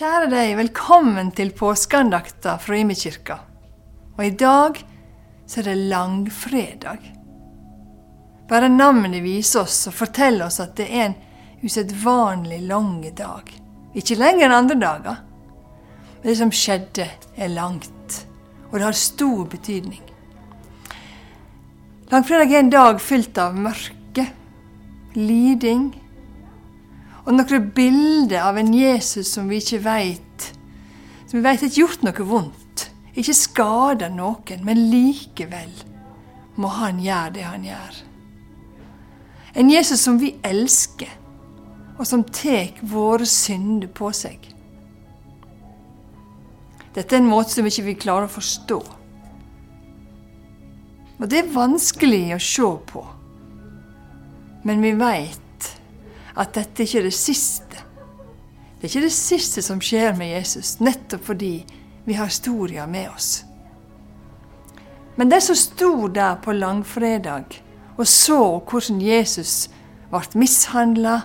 Kjære deg, velkommen til påskeandakta fra Imekirka. Og i dag så er det langfredag. Bare navnet viser oss og forteller oss at det er en usedvanlig lang dag. Ikke lenger enn andre dager. Men det som skjedde, er langt, og det har stor betydning. Langfredag er en dag fylt av mørke, liding og noen bilder av en Jesus som vi ikke veit Som vi veit ikke gjort noe vondt, ikke skada noen, men likevel må han gjøre det han gjør. En Jesus som vi elsker, og som tar våre synder på seg. Dette er en måte som vi ikke klarer å forstå. Og det er vanskelig å se på. Men vi veit at dette ikke er det siste. Det er ikke det siste som skjer med Jesus, nettopp fordi vi har historia med oss. Men de som sto der på langfredag og så hvordan Jesus ble mishandla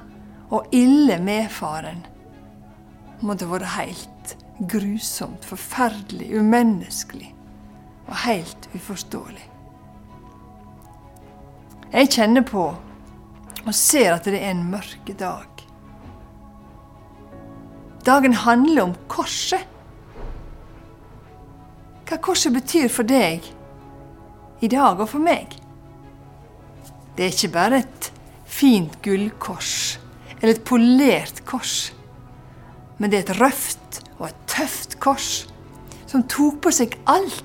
og ille medfaren, måtte være helt grusomt, forferdelig, umenneskelig og helt uforståelig. Jeg kjenner på og ser at det er en mørk dag. Dagen handler om korset. Hva korset betyr for deg i dag og for meg. Det er ikke bare et fint gullkors eller et polert kors, men det er et røft og et tøft kors som tok på seg alt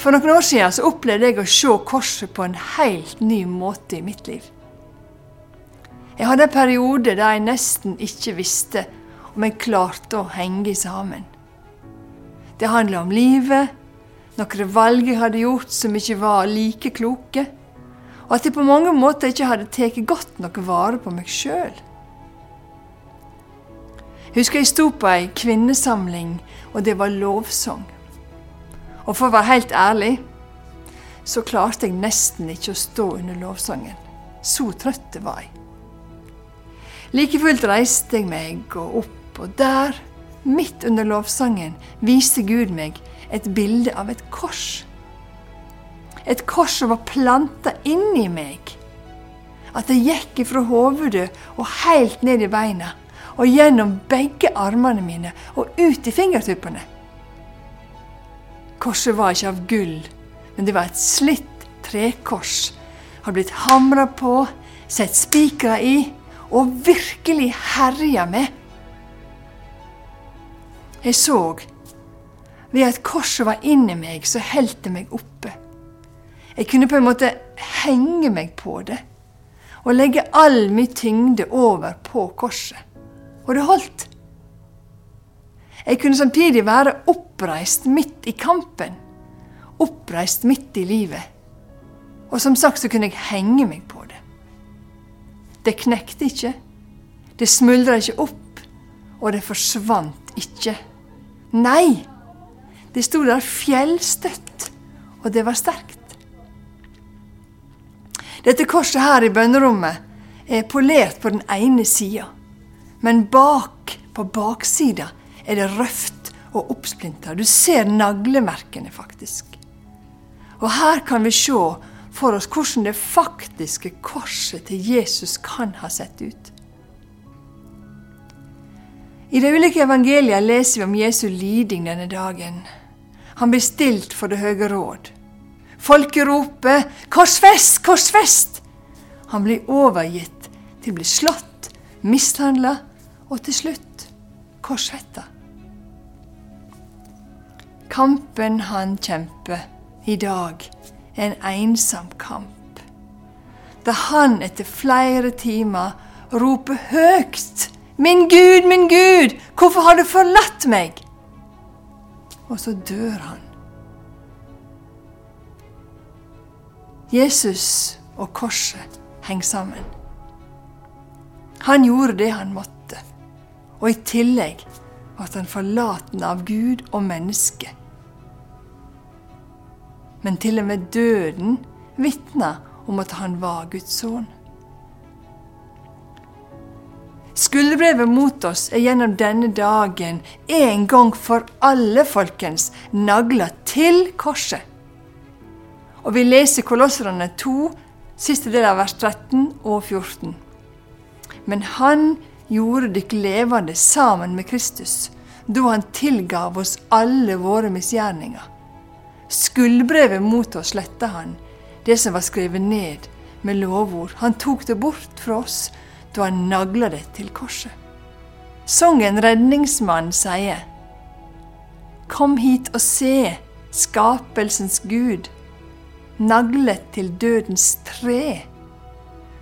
For noen år siden så opplevde jeg å se korset på en helt ny måte i mitt liv. Jeg hadde en periode der jeg nesten ikke visste om jeg klarte å henge sammen. Det handla om livet, noen valg jeg hadde gjort som ikke var like kloke, og at jeg på mange måter ikke hadde tatt godt nok vare på meg sjøl. Husker jeg sto på ei kvinnesamling, og det var lovsang. Og for å være helt ærlig så klarte jeg nesten ikke å stå under lovsangen. Så trøtt var jeg. Like fullt reiste jeg meg og opp, og der, midt under lovsangen, viste Gud meg et bilde av et kors. Et kors som var planta inni meg. At det gikk fra hovedet og helt ned i beina, og gjennom begge armene mine og ut i fingertuppene. Korset var ikke av gull, men det var et slitt trekors. Har blitt hamra på, sett spikere i og virkelig herja med. Jeg så ved at korset var inni meg, så holdt det meg oppe. Jeg kunne på en måte henge meg på det og legge all min tyngde over på korset. Og det holdt. Jeg kunne samtidig være oppreist midt i kampen. Oppreist midt i livet. Og som sagt så kunne jeg henge meg på det. Det knekte ikke. Det smuldra ikke opp. Og det forsvant ikke. Nei! Det sto der fjellstøtt, og det var sterkt. Dette korset her i bønnerommet er polert på den ene sida, men bak, på baksida, er det røft og oppsplinta. Du ser naglemerkene, faktisk. Og her kan vi se for oss hvordan det faktiske korset til Jesus kan ha sett ut. I de ulike evangeliene leser vi om Jesu liding denne dagen. Han blir stilt for det høye råd. Folket roper 'Korsfest! Korsfest!' Han blir overgitt til å bli slått, mishandla og til slutt korsfetta. Kampen han kjemper i dag, er en ensom kamp. Da han etter flere timer roper høyt Min Gud, min Gud, hvorfor har du forlatt meg? Og så dør han. Jesus og korset henger sammen. Han gjorde det han måtte, og i tillegg ble han forlaten av Gud og mennesket men til og med døden vitna om at han var Guds sønn. Skulderbrevet mot oss er gjennom denne dagen en gang for alle, folkens, nagla til korset. Og vi leser Kolosserne 2, siste del av vers 13 og 14. Men Han gjorde dykk levende sammen med Kristus, da Han tilgav oss alle våre misgjerninger. Skuldbrevet mot oss sletta Han, det som var skrevet ned med lovord. Han tok det bort fra oss da han nagla det til korset. Sangen 'Redningsmann' sier Kom hit og se, skapelsens Gud, naglet til dødens tre.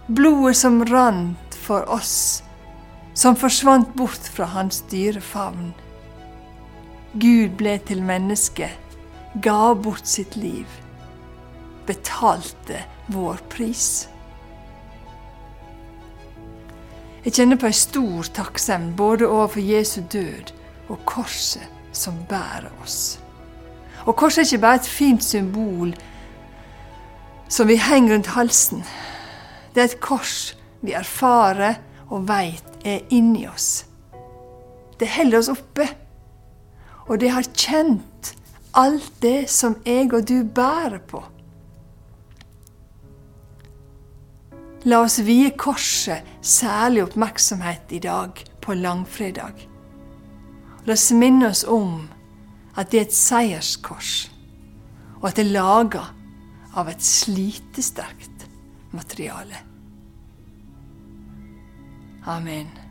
Blodet som rant for oss, som forsvant bort fra hans dyre favn. Gud ble til menneske, ga bort sitt liv, betalte vår pris. Jeg kjenner på ei stor takksemd både overfor Jesu død og korset som bærer oss. Og korset er ikke bare et fint symbol som vi henger rundt halsen. Det er et kors vi erfarer og veit er inni oss. Det holder oss oppe, og det har kjent alt det som jeg og du bærer på. La oss vie korset særlig oppmerksomhet i dag, på langfredag. La oss minne oss om at det er et seierskors, og at det er laga av et slitesterkt materiale. Amen.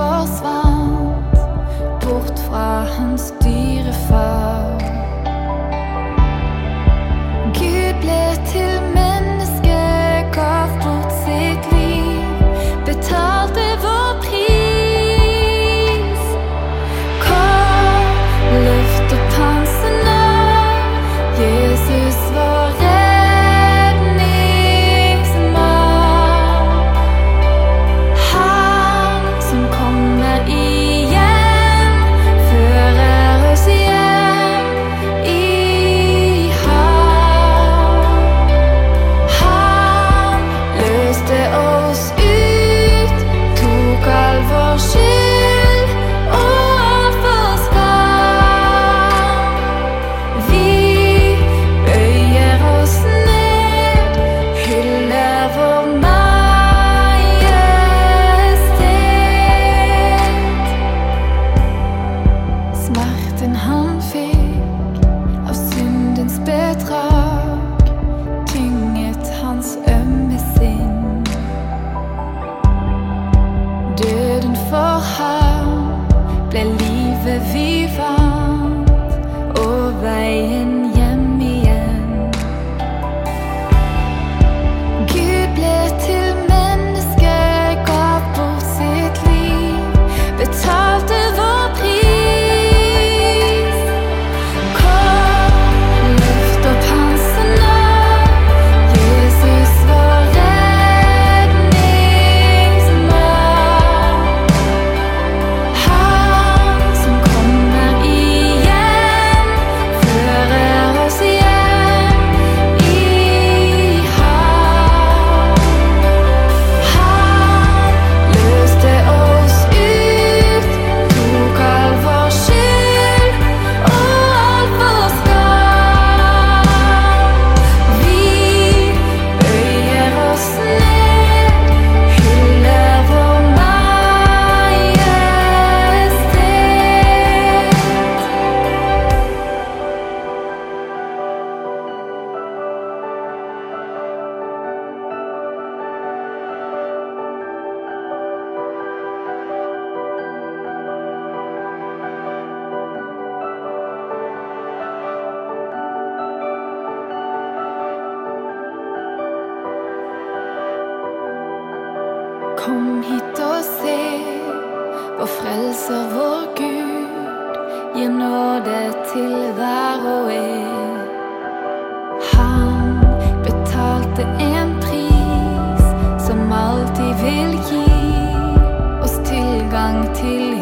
forsvant bort fra hans dyre far. Gud ble til The. Kom hit og se vår frelser, vår Gud. gir nåde til hver og en. Han betalte en pris som alltid vil gi oss tilgang til himmelen.